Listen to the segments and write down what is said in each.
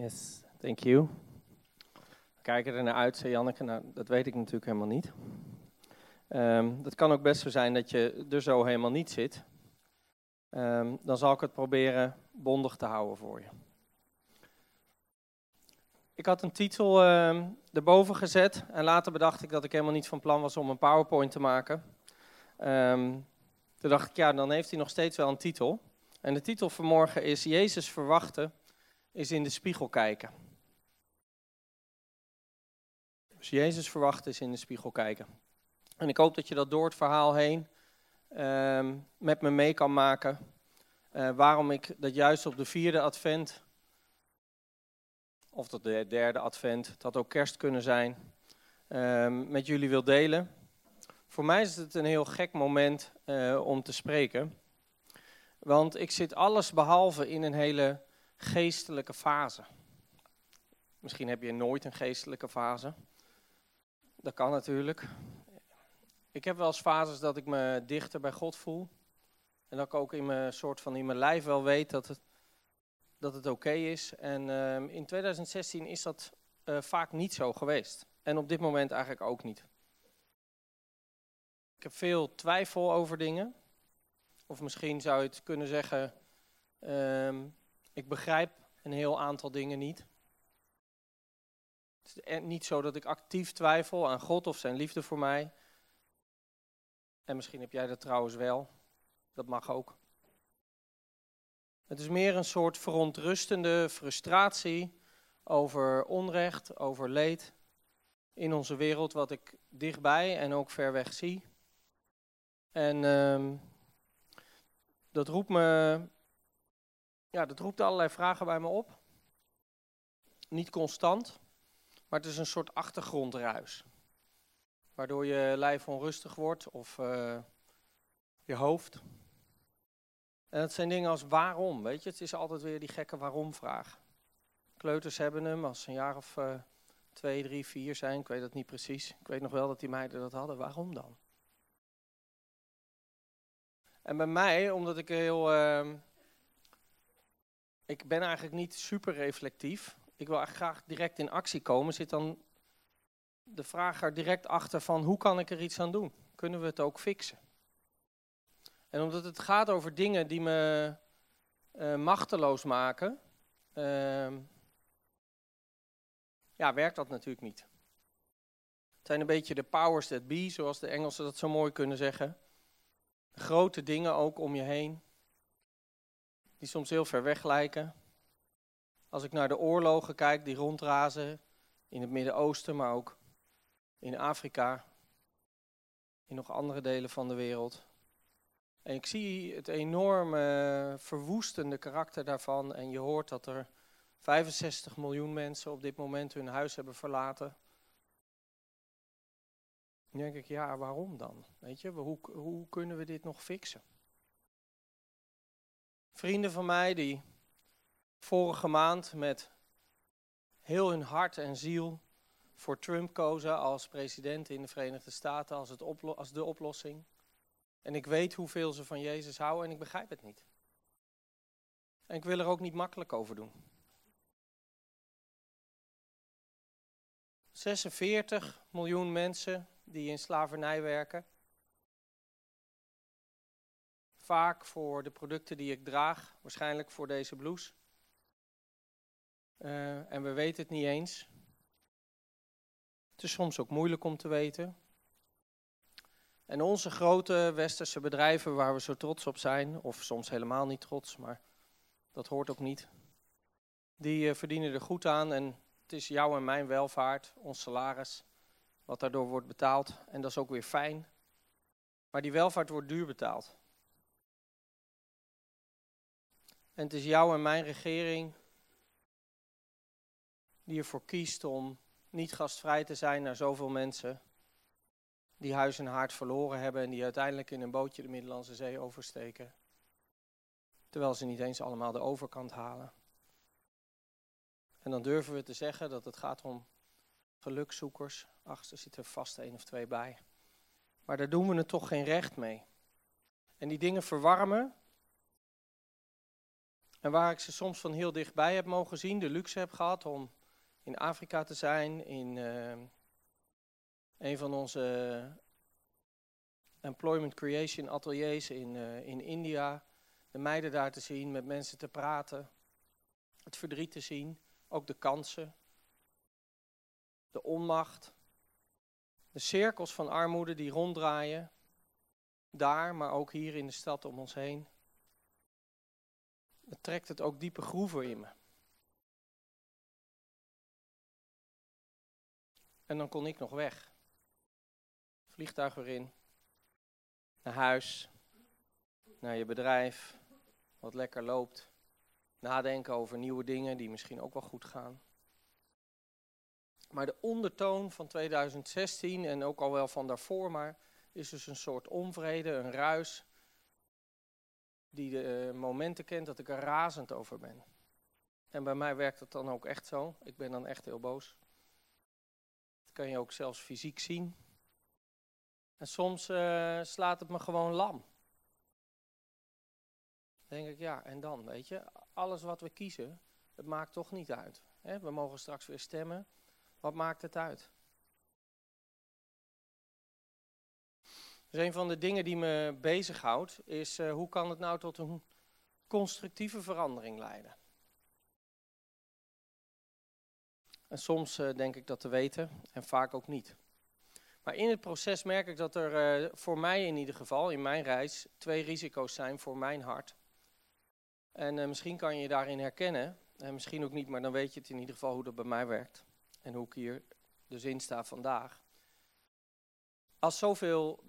Yes, thank you. Kijken er naar uit, zei Janneke. Nou, dat weet ik natuurlijk helemaal niet. Um, dat kan ook best zo zijn dat je er zo helemaal niet zit. Um, dan zal ik het proberen bondig te houden voor je. Ik had een titel uh, erboven gezet en later bedacht ik dat ik helemaal niet van plan was om een PowerPoint te maken. Um, toen dacht ik, ja, dan heeft hij nog steeds wel een titel. En de titel vanmorgen is Jezus verwachten is in de spiegel kijken. Dus Jezus verwachten is in de spiegel kijken. En ik hoop dat je dat door het verhaal heen uh, met me mee kan maken. Uh, waarom ik dat juist op de vierde advent, of dat de derde advent, het had ook kerst kunnen zijn, uh, met jullie wil delen. Voor mij is het een heel gek moment uh, om te spreken. Want ik zit alles behalve in een hele geestelijke fase. Misschien heb je nooit een geestelijke fase. Dat kan natuurlijk. Ik heb wel eens fases dat ik me dichter bij God voel. En dat ik ook in mijn, soort van in mijn lijf wel weet dat het, dat het oké is. En uh, in 2016 is dat uh, vaak niet zo geweest. En op dit moment eigenlijk ook niet. Ik heb veel twijfel over dingen. Of misschien zou je het kunnen zeggen, uh, ik begrijp een heel aantal dingen niet. Het is niet zo dat ik actief twijfel aan God of zijn liefde voor mij. En misschien heb jij dat trouwens wel. Dat mag ook. Het is meer een soort verontrustende frustratie over onrecht, over leed in onze wereld, wat ik dichtbij en ook ver weg zie. En uh, dat roept me, ja, dat roept allerlei vragen bij me op. Niet constant, maar het is een soort achtergrondruis. Waardoor je lijf onrustig wordt of uh, je hoofd. En dat zijn dingen als waarom, weet je. Het is altijd weer die gekke waarom-vraag. Kleuters hebben hem als een jaar of uh, twee, drie, vier zijn. Ik weet het niet precies. Ik weet nog wel dat die meiden dat hadden. Waarom dan? En bij mij, omdat ik heel. Uh, ik ben eigenlijk niet super reflectief. Ik wil eigenlijk graag direct in actie komen. Zit dan de vraag er direct achter van hoe kan ik er iets aan doen? Kunnen we het ook fixen? En omdat het gaat over dingen die me uh, machteloos maken, uh, ja, werkt dat natuurlijk niet. Het zijn een beetje de powers that be, zoals de Engelsen dat zo mooi kunnen zeggen. Grote dingen ook om je heen, die soms heel ver weg lijken. Als ik naar de oorlogen kijk die rondrazen in het Midden-Oosten, maar ook in Afrika, in nog andere delen van de wereld. En ik zie het enorme verwoestende karakter daarvan en je hoort dat er 65 miljoen mensen op dit moment hun huis hebben verlaten. Dan denk ik, ja, waarom dan? Weet je, hoe, hoe kunnen we dit nog fixen? Vrienden van mij die vorige maand met heel hun hart en ziel voor Trump kozen als president in de Verenigde Staten als, het als de oplossing. En ik weet hoeveel ze van Jezus houden en ik begrijp het niet. En ik wil er ook niet makkelijk over doen. 46 miljoen mensen die in slavernij werken. Vaak voor de producten die ik draag, waarschijnlijk voor deze blouse. Uh, en we weten het niet eens. Het is soms ook moeilijk om te weten. En onze grote westerse bedrijven waar we zo trots op zijn, of soms helemaal niet trots, maar dat hoort ook niet, die uh, verdienen er goed aan en het is jouw en mijn welvaart, ons salaris, wat daardoor wordt betaald. En dat is ook weer fijn. Maar die welvaart wordt duur betaald. En het is jouw en mijn regering die ervoor kiest om niet gastvrij te zijn naar zoveel mensen die huis en haard verloren hebben en die uiteindelijk in een bootje de Middellandse Zee oversteken. Terwijl ze niet eens allemaal de overkant halen. En dan durven we te zeggen dat het gaat om gelukzoekers. Ach, er zitten vast één of twee bij. Maar daar doen we het toch geen recht mee. En die dingen verwarmen En waar ik ze soms van heel dichtbij heb mogen zien, de luxe heb gehad om in Afrika te zijn, in uh, een van onze employment creation ateliers in, uh, in India, de meiden daar te zien, met mensen te praten, het verdriet te zien, ook de kansen, de onmacht, de cirkels van armoede die ronddraaien, daar, maar ook hier in de stad om ons heen. Dan trekt het ook diepe groeven in me. En dan kon ik nog weg. Vliegtuig erin, naar huis, naar je bedrijf, wat lekker loopt. Nadenken over nieuwe dingen die misschien ook wel goed gaan. Maar de ondertoon van 2016 en ook al wel van daarvoor, maar is dus een soort onvrede, een ruis, die de eh, momenten kent dat ik er razend over ben. En bij mij werkt het dan ook echt zo. Ik ben dan echt heel boos. Dat kan je ook zelfs fysiek zien. En soms uh, slaat het me gewoon lam. Denk ik, ja, en dan, weet je, alles wat we kiezen, het maakt toch niet uit. We mogen straks weer stemmen. Wat maakt het uit? Dus een van de dingen die me bezighoudt is uh, hoe kan het nou tot een constructieve verandering leiden? En soms uh, denk ik dat te weten en vaak ook niet. Maar in het proces merk ik dat er uh, voor mij in ieder geval, in mijn reis, twee risico's zijn voor mijn hart. En misschien kan je je daarin herkennen, en misschien ook niet, maar dan weet je het in ieder geval hoe dat bij mij werkt. En hoe ik hier dus in sta vandaag. Als zoveel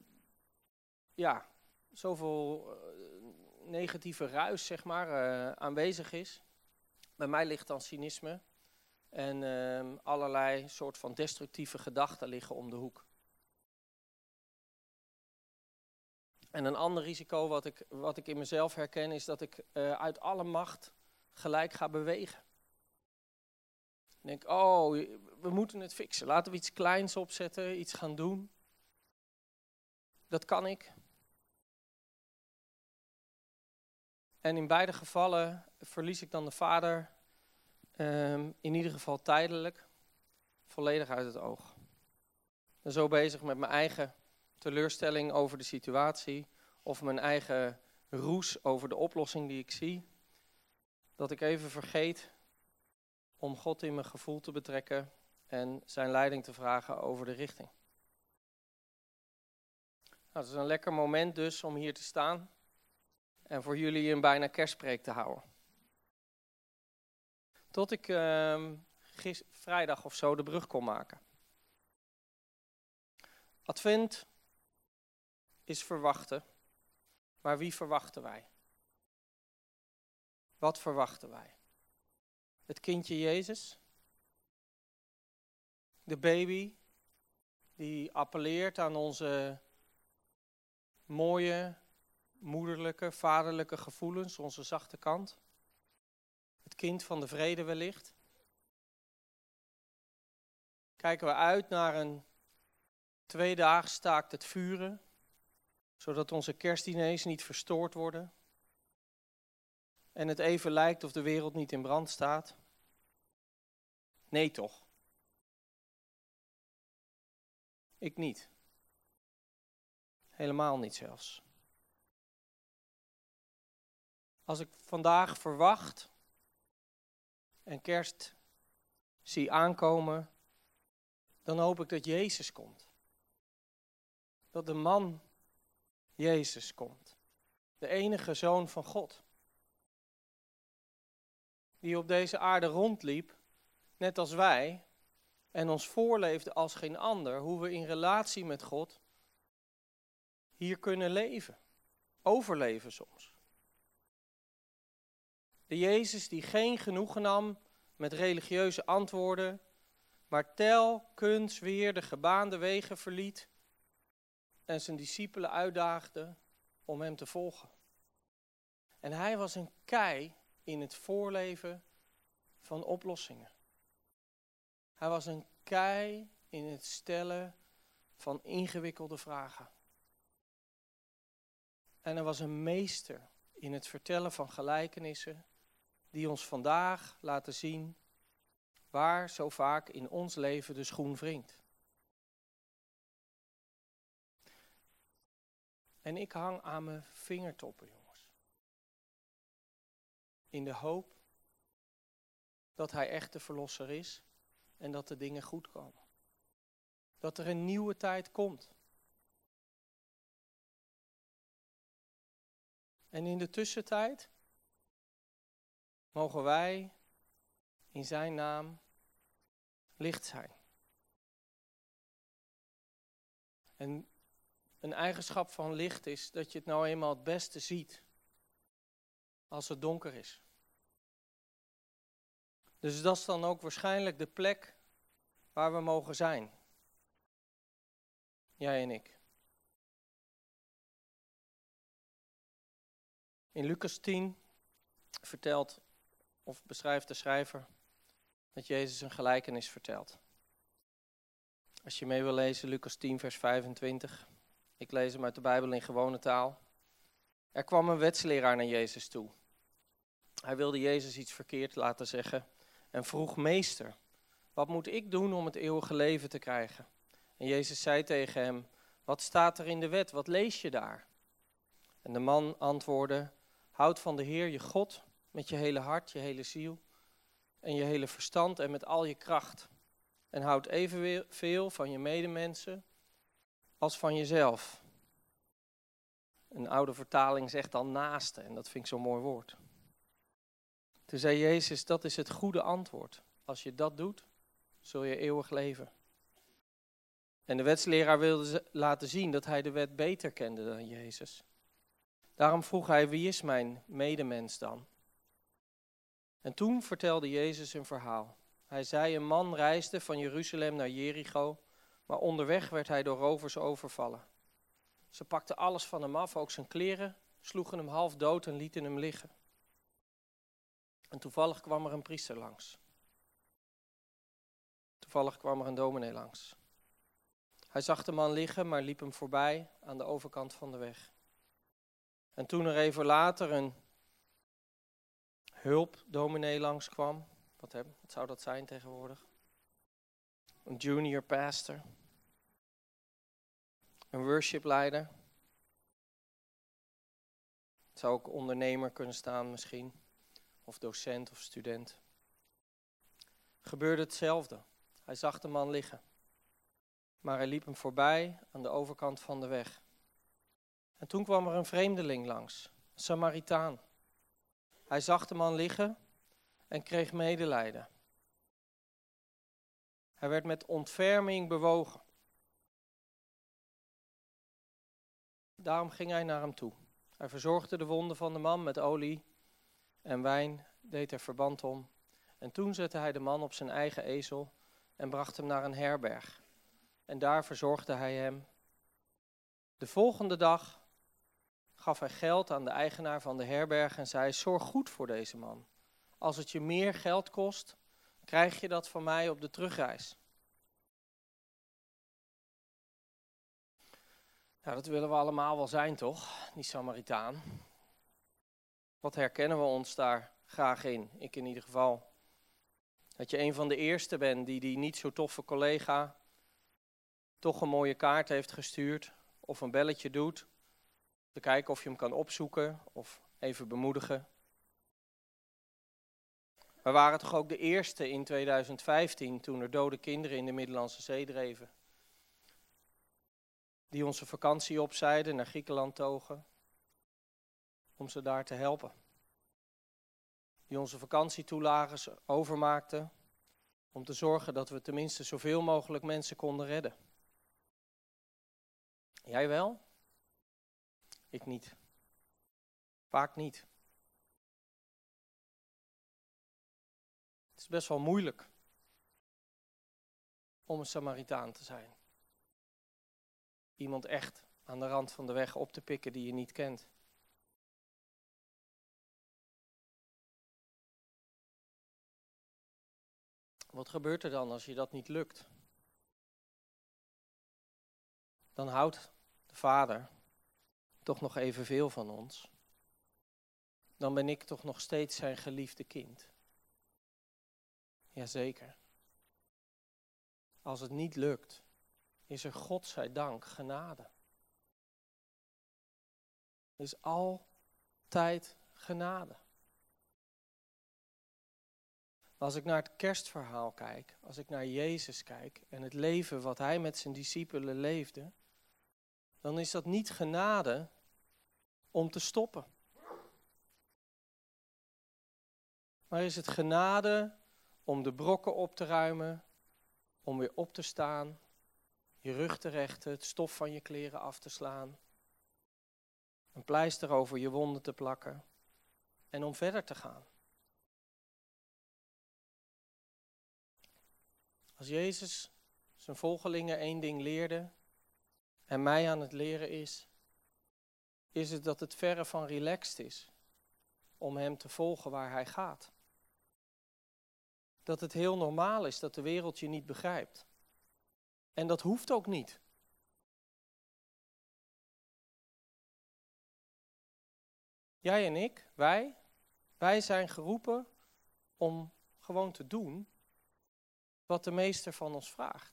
ja, zoveel uh, negatieve ruis zeg maar, uh, aanwezig is. Bij mij ligt dan cynisme en uh, allerlei soort van destructieve gedachten liggen om de hoek. En een ander risico wat ik, wat ik in mezelf herken is dat ik uh, uit alle macht gelijk ga bewegen. Ik denk, oh, we moeten het fixen. Laten we iets kleins opzetten, iets gaan doen. Dat kan ik. En in beide gevallen verlies ik dan de vader, um, in ieder geval tijdelijk, volledig uit het oog. Zo bezig met mijn eigen teleurstelling over de situatie of mijn eigen roes over de oplossing die ik zie, dat ik even vergeet om God in mijn gevoel te betrekken en zijn leiding te vragen over de richting. Nou, het is een lekker moment dus om hier te staan en voor jullie een bijna kerstpreek te houden. Tot ik uh, vrijdag of zo de brug kon maken. Advent is verwachten, maar wie verwachten wij? Wat verwachten wij? Het kindje Jezus? De baby die appelleert aan onze mooie, moederlijke, vaderlijke gevoelens, onze zachte kant. Het kind van de vrede wellicht. Kijken we uit naar een twee dagen staakt het vuren, zodat onze kerstdiners niet verstoord worden. En het even lijkt of de wereld niet in brand staat. Nee toch? Ik niet. Helemaal niet zelfs. Als ik vandaag verwacht en kerst zie aankomen, dan hoop ik dat Jezus komt. Dat de man Jezus komt. De enige zoon van God. Die op deze aarde rondliep, net als wij, en ons voorleefde als geen ander, hoe we in relatie met God hier kunnen leven. Overleven soms. De Jezus die geen genoegen nam met religieuze antwoorden, maar telkens weer de gebaande wegen verliet en zijn discipelen uitdaagde om hem te volgen. En hij was een kei in het voorleven van oplossingen. Hij was een kei in het stellen van ingewikkelde vragen. En hij was een meester in het vertellen van gelijkenissen die ons vandaag laten zien waar zo vaak in ons leven de schoen wringt. En ik hang aan mijn vingertoppen, jongens. In de hoop dat Hij echt de Verlosser is en dat de dingen goed komen. Dat er een nieuwe tijd komt. En in de tussentijd mogen wij in Zijn naam licht zijn. En een eigenschap van licht is dat je het nou eenmaal het beste ziet als het donker is. Dus dat is dan ook waarschijnlijk de plek waar we mogen zijn. Jij en ik. In Lucas 10 vertelt of beschrijft de schrijver dat Jezus een gelijkenis vertelt. Als je mee wil lezen, Lucas 10, vers 25. Ik lees hem uit de Bijbel in gewone taal. Er kwam een wetsleraar naar Jezus toe. Hij wilde Jezus iets verkeerd laten zeggen en vroeg: Meester, wat moet ik doen om het eeuwige leven te krijgen? En Jezus zei tegen hem: Wat staat er in de wet? Wat lees je daar? En de man antwoordde: Houd van de Heer je God met je hele hart, je hele ziel en je hele verstand en met al je kracht. En houd evenveel van je medemensen als van jezelf. Een oude vertaling zegt dan naaste, en dat vind ik zo'n mooi woord. Toen zei Jezus, dat is het goede antwoord. Als je dat doet, zul je eeuwig leven. En de wetsleraar wilde laten zien dat hij de wet beter kende dan Jezus. Daarom vroeg hij, wie is mijn medemens dan? En toen vertelde Jezus een verhaal. Hij zei, een man reisde van Jeruzalem naar Jericho, maar onderweg werd hij door rovers overvallen. Ze pakten alles van hem af, ook zijn kleren, sloegen hem half dood en lieten hem liggen. En toevallig kwam er een priester langs. Toevallig kwam er een dominee langs. Hij zag de man liggen, maar liep hem voorbij aan de overkant van de weg. En toen er even later een hulpdominee langskwam, wat, wat zou dat zijn tegenwoordig? Een junior pastor, een worshipleider. Het zou ook ondernemer kunnen staan misschien, of docent of student. Gebeurde hetzelfde. Hij zag de man liggen, maar hij liep hem voorbij aan de overkant van de weg. En toen kwam er een vreemdeling langs, een Samaritaan. Hij zag de man liggen en kreeg medelijden. Hij werd met ontferming bewogen. Daarom ging hij naar hem toe. Hij verzorgde de wonden van de man met olie en wijn, deed er verband om. En toen zette hij de man op zijn eigen ezel en bracht hem naar een herberg. En daar verzorgde hij hem. De volgende dag gaf hij geld aan de eigenaar van de herberg en zei: Zorg goed voor deze man. Als het je meer geld kost, krijg je dat van mij op de terugreis. Nou, dat willen we allemaal wel zijn, toch? Die Samaritaan. Wat herkennen we ons daar graag in? Ik in ieder geval. Dat je een van de eerste bent die die niet zo toffe collega toch een mooie kaart heeft gestuurd of een belletje doet te kijken of je hem kan opzoeken of even bemoedigen. We waren toch ook de eerste in 2015 toen er dode kinderen in de Middellandse Zee dreven. Die onze vakantie opzeiden, naar Griekenland togen, om ze daar te helpen. Die onze vakantietoelagen overmaakten, om te zorgen dat we tenminste zoveel mogelijk mensen konden redden. Jij wel? Ik niet. Vaak niet. Het is best wel moeilijk om een Samaritaan te zijn. Iemand echt aan de rand van de weg op te pikken die je niet kent. Wat gebeurt er dan als je dat niet lukt? Dan houdt de vader toch nog evenveel van ons. dan ben ik toch nog steeds zijn geliefde kind. Jazeker. Als het niet lukt, is er God zij dank genade. Is altijd genade. Als ik naar het kerstverhaal kijk, als ik naar Jezus kijk en het leven wat hij met zijn discipelen leefde, dan is dat niet genade om te stoppen. Maar is het genade om de brokken op te ruimen, om weer op te staan, je rug te rechten, het stof van je kleren af te slaan, een pleister over je wonden te plakken en om verder te gaan. Als Jezus zijn volgelingen één ding leerde en mij aan het leren is, is het dat het verre van relaxed is om Hem te volgen waar Hij gaat. Dat het heel normaal is dat de wereld je niet begrijpt. En dat hoeft ook niet. Jij en ik, wij, wij zijn geroepen om gewoon te doen wat de meester van ons vraagt.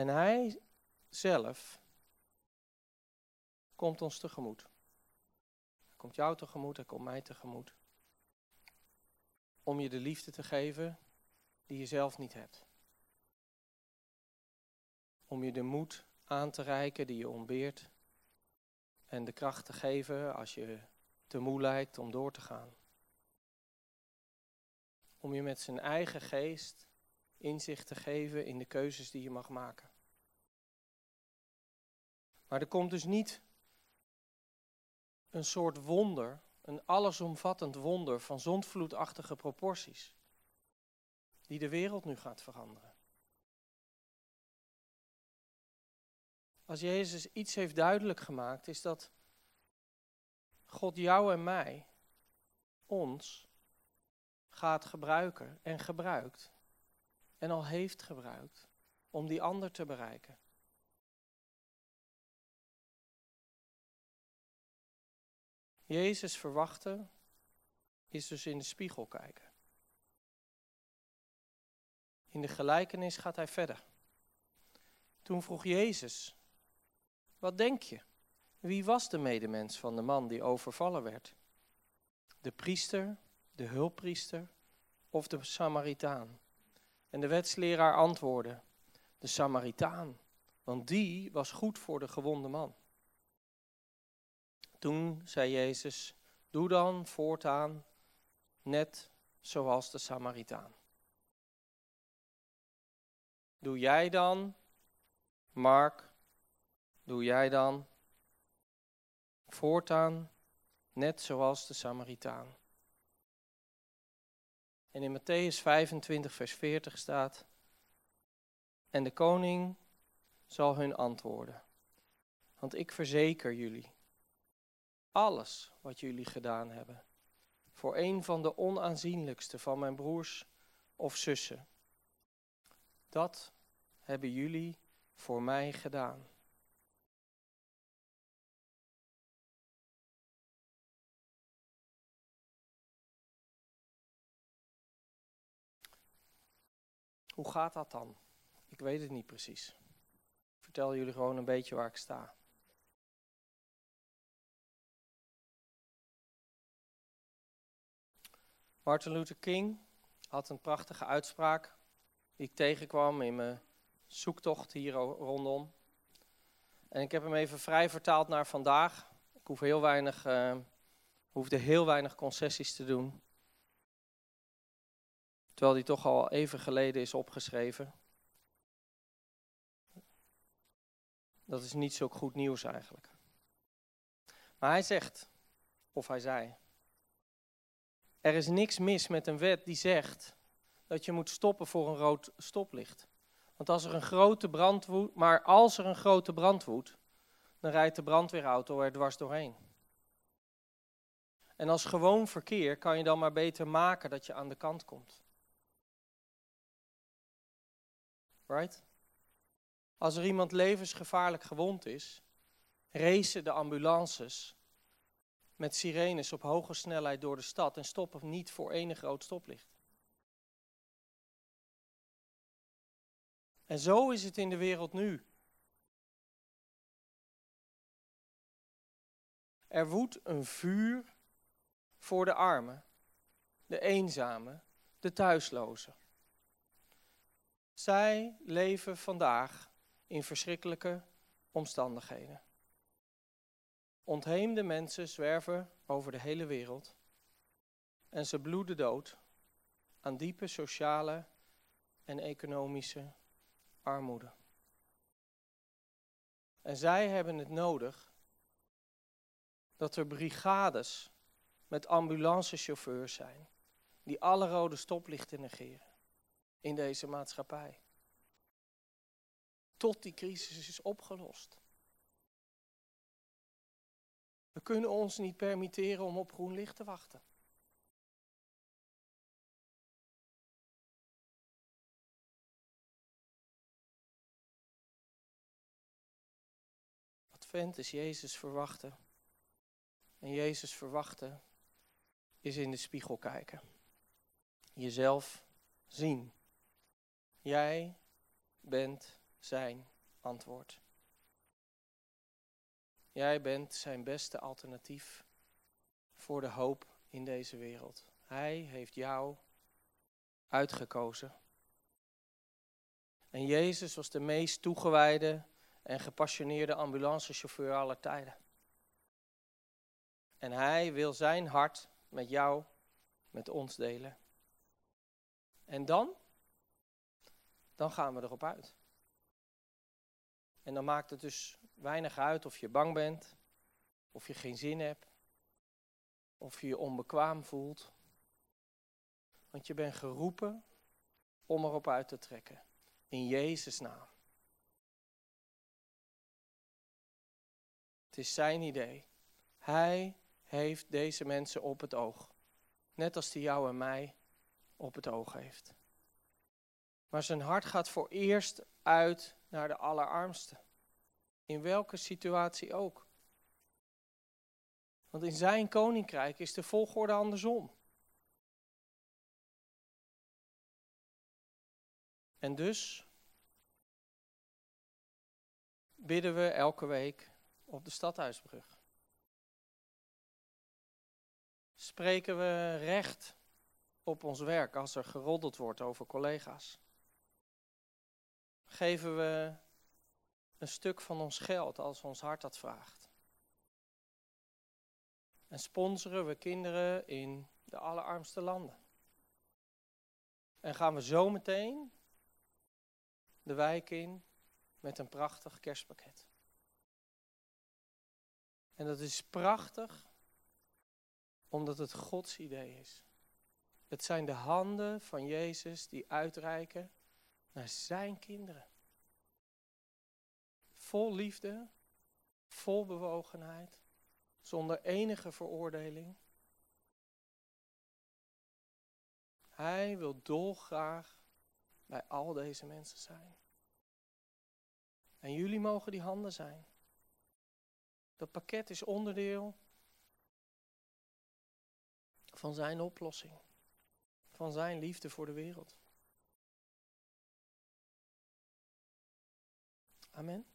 En hij zelf komt ons tegemoet. Hij komt jou tegemoet, hij komt mij tegemoet. Om je de liefde te geven die je zelf niet hebt. Om je de moed aan te reiken die je ontbeert. En de kracht te geven als je te moe lijkt om door te gaan om je met zijn eigen geest inzicht te geven in de keuzes die je mag maken. Maar er komt dus niet een soort wonder, een allesomvattend wonder van zondvloedachtige proporties, die de wereld nu gaat veranderen. Als Jezus iets heeft duidelijk gemaakt, is dat God jou en mij, ons, gaat gebruiken en gebruikt en al heeft gebruikt om die ander te bereiken. Jezus verwachten is dus in de spiegel kijken. In de gelijkenis gaat hij verder. Toen vroeg Jezus, wat denk je? Wie was de medemens van de man die overvallen werd? De priester de hulppriester of de Samaritaan? En de wetsleraar antwoordde, de Samaritaan, want die was goed voor de gewonde man. Toen zei Jezus, doe dan voortaan net zoals de Samaritaan. Doe jij dan, Mark, doe jij dan voortaan net zoals de Samaritaan. En in Matthäus 25, vers 40 staat: En de koning zal hun antwoorden. Want ik verzeker jullie, alles wat jullie gedaan hebben, voor een van de onaanzienlijkste van mijn broers of zussen, dat hebben jullie voor mij gedaan. Hoe gaat dat dan? Ik weet het niet precies. Ik vertel jullie gewoon een beetje waar ik sta. Martin Luther King had een prachtige uitspraak die ik tegenkwam in mijn zoektocht hier rondom. En ik heb hem even vrij vertaald naar vandaag. Ik hoef heel weinig, uh, hoefde heel weinig concessies te doen. Terwijl die toch al even geleden is opgeschreven. Dat is niet zo goed nieuws eigenlijk. Maar hij zegt, of hij zei, er is niks mis met een wet die zegt dat je moet stoppen voor een rood stoplicht. Want als er een grote brand woedt, maar als er een grote brand woedt, dan rijdt de brandweerauto er dwars doorheen. En als gewoon verkeer kan je dan maar beter maken dat je aan de kant komt. Right? Als er iemand levensgevaarlijk gewond is, racen de ambulances met sirenes op hoge snelheid door de stad en stoppen niet voor enig rood stoplicht. En zo is het in de wereld nu. Er woedt een vuur voor de armen, de eenzamen, de thuislozen. Zij leven vandaag in verschrikkelijke omstandigheden. Ontheemde mensen zwerven over de hele wereld en ze bloeden dood aan diepe sociale en economische armoede. En zij hebben het nodig dat er brigades met ambulancechauffeurs zijn die alle rode stoplichten negeren in deze maatschappij. Tot die crisis is opgelost. We kunnen ons niet permitteren om op groen licht te wachten. Advent is Jezus verwachten. En Jezus verwachten is in de spiegel kijken. Jezelf zien. Jij bent zijn antwoord. Jij bent zijn beste alternatief voor de hoop in deze wereld. Hij heeft jou uitgekozen. En Jezus was de meest toegewijde en gepassioneerde ambulancechauffeur aller tijden. En hij wil zijn hart met jou, met ons delen. En dan? Dan gaan we erop uit. En dan maakt het dus weinig uit of je bang bent, of je geen zin hebt, of je je onbekwaam voelt. Want je bent geroepen om erop uit te trekken. In Jezus' naam. Het is zijn idee. Hij heeft deze mensen op het oog. Net als hij jou en mij op het oog heeft. Maar zijn hart gaat voor eerst uit naar de allerarmste. In welke situatie ook. Want in zijn koninkrijk is de volgorde andersom. En dus bidden we elke week op de stadhuisbrug. Spreken we recht op ons werk als er geroddeld wordt over collega's? Geven we een stuk van ons geld als ons hart dat vraagt? En sponsoren we kinderen in de allerarmste landen? En gaan we zo meteen de wijk in met een prachtig kerstpakket? En dat is prachtig omdat het Gods idee is. Het zijn de handen van Jezus die uitreiken naar zijn kinderen. Vol liefde, vol bewogenheid, zonder enige veroordeling. Hij wil dolgraag bij al deze mensen zijn. En jullie mogen die handen zijn. Dat pakket is onderdeel van zijn oplossing, van zijn liefde voor de wereld. Amen.